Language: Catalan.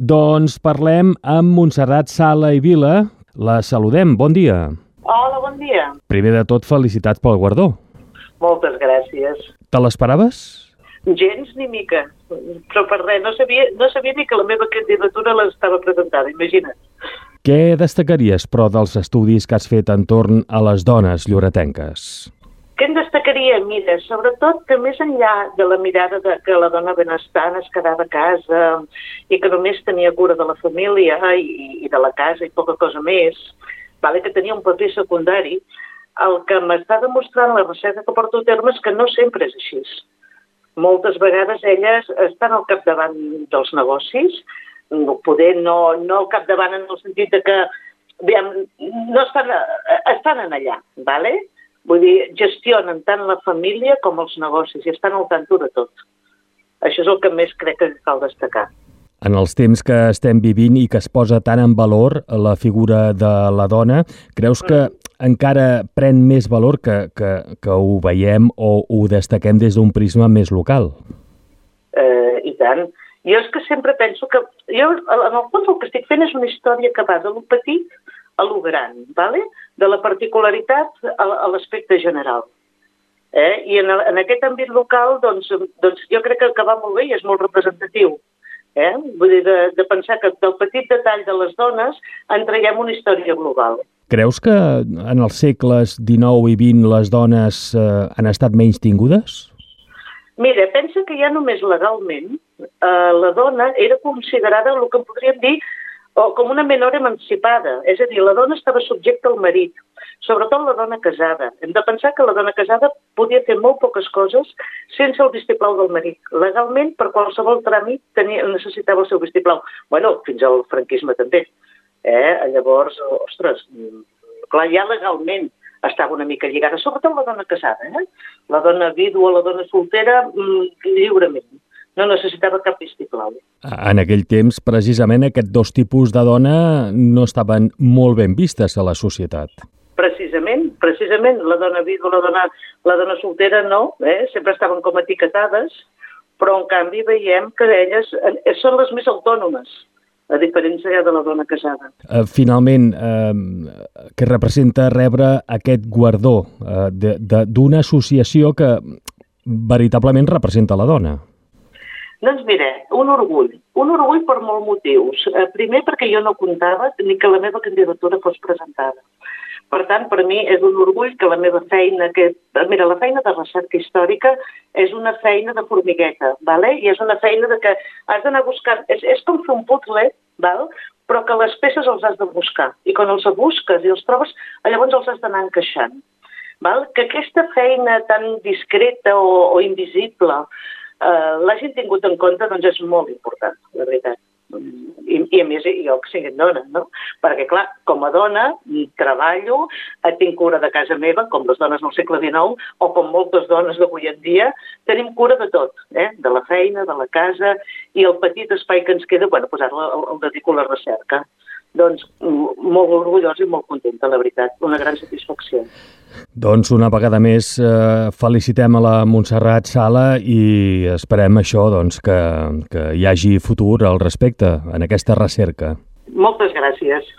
Doncs parlem amb Montserrat Sala i Vila. La saludem. Bon dia. Hola, bon dia. Primer de tot, felicitats pel guardó. Moltes gràcies. Te l'esperaves? Gens ni mica, però per res, no sabia, no sabia ni que la meva candidatura l'estava presentada, imagina't. Què destacaries, però, dels estudis que has fet entorn a les dones lloretenques? Què en destacaria? Mira, sobretot que més enllà de la mirada de que la dona benestant es quedava a casa i que només tenia cura de la família i, i de la casa i poca cosa més, vale, que tenia un paper secundari, el que m'està demostrant la recerca que porto a terme és que no sempre és així. Moltes vegades elles estan al capdavant dels negocis, poder no, no al capdavant en el sentit de que aviam, no estan, estan en allà, ¿vale? Vull dir, gestionen tant la família com els negocis i estan al tanto de tot. Això és el que més crec que cal destacar. En els temps que estem vivint i que es posa tan en valor la figura de la dona, creus que encara pren més valor que, que, que ho veiem o ho destaquem des d'un prisma més local? Eh, I tant. Jo és que sempre penso que... Jo, en el fons, el que estic fent és una història que va de lo petit a lo gran, ¿vale? de la particularitat a, a l'aspecte general. Eh? I en, en aquest àmbit local, doncs, doncs jo crec que, que va molt bé i és molt representatiu. Eh? Vull dir, de, de pensar que del petit detall de les dones en traiem una història global. Creus que en els segles XIX i XX les dones eh, han estat menys tingudes? Mira, pensa que ja només legalment eh, la dona era considerada el que podríem dir o com una menor emancipada, és a dir, la dona estava subjecta al marit, sobretot la dona casada. Hem de pensar que la dona casada podia fer molt poques coses sense el vistiplau del marit. Legalment, per qualsevol tràmit, tenia, necessitava el seu vistiplau. bueno, fins al franquisme també. Eh? Llavors, ostres, clar, ja legalment estava una mica lligada, sobretot la dona casada, eh? la dona vídua, la dona soltera, lliurement no necessitava cap vistiplau. En aquell temps, precisament, aquests dos tipus de dona no estaven molt ben vistes a la societat. Precisament, precisament, la dona vídua, la dona, la dona soltera no, eh? sempre estaven com etiquetades, però en canvi veiem que elles eh, són les més autònomes, a diferència de la dona casada. Uh, finalment, uh, què representa rebre aquest guardó uh, d'una associació que veritablement representa la dona? Doncs mira, un orgull. Un orgull per molts motius. Eh, primer perquè jo no comptava ni que la meva candidatura fos presentada. Per tant, per mi és un orgull que la meva feina, que, mira, la feina de recerca històrica és una feina de formigueta, ¿vale? i és una feina de que has d'anar buscant, és, és com fer un puzzle, ¿val? però que les peces els has de buscar, i quan els busques i els trobes, llavors els has d'anar encaixant. Val? Que aquesta feina tan discreta o, o invisible eh, l'hagin tingut en compte doncs és molt important, la veritat. I, i a més jo que sigui dona, no? Perquè clar, com a dona treballo, eh, tinc cura de casa meva, com les dones del segle XIX, o com moltes dones d'avui en dia, tenim cura de tot, eh? de la feina, de la casa, i el petit espai que ens queda, bueno, ara el, el dedico a la recerca. Doncs molt orgullós i molt contenta, la veritat, una gran satisfacció. Doncs una vegada més eh, felicitem a la Montserrat Sala i esperem això, doncs, que, que hi hagi futur al respecte en aquesta recerca. Moltes gràcies.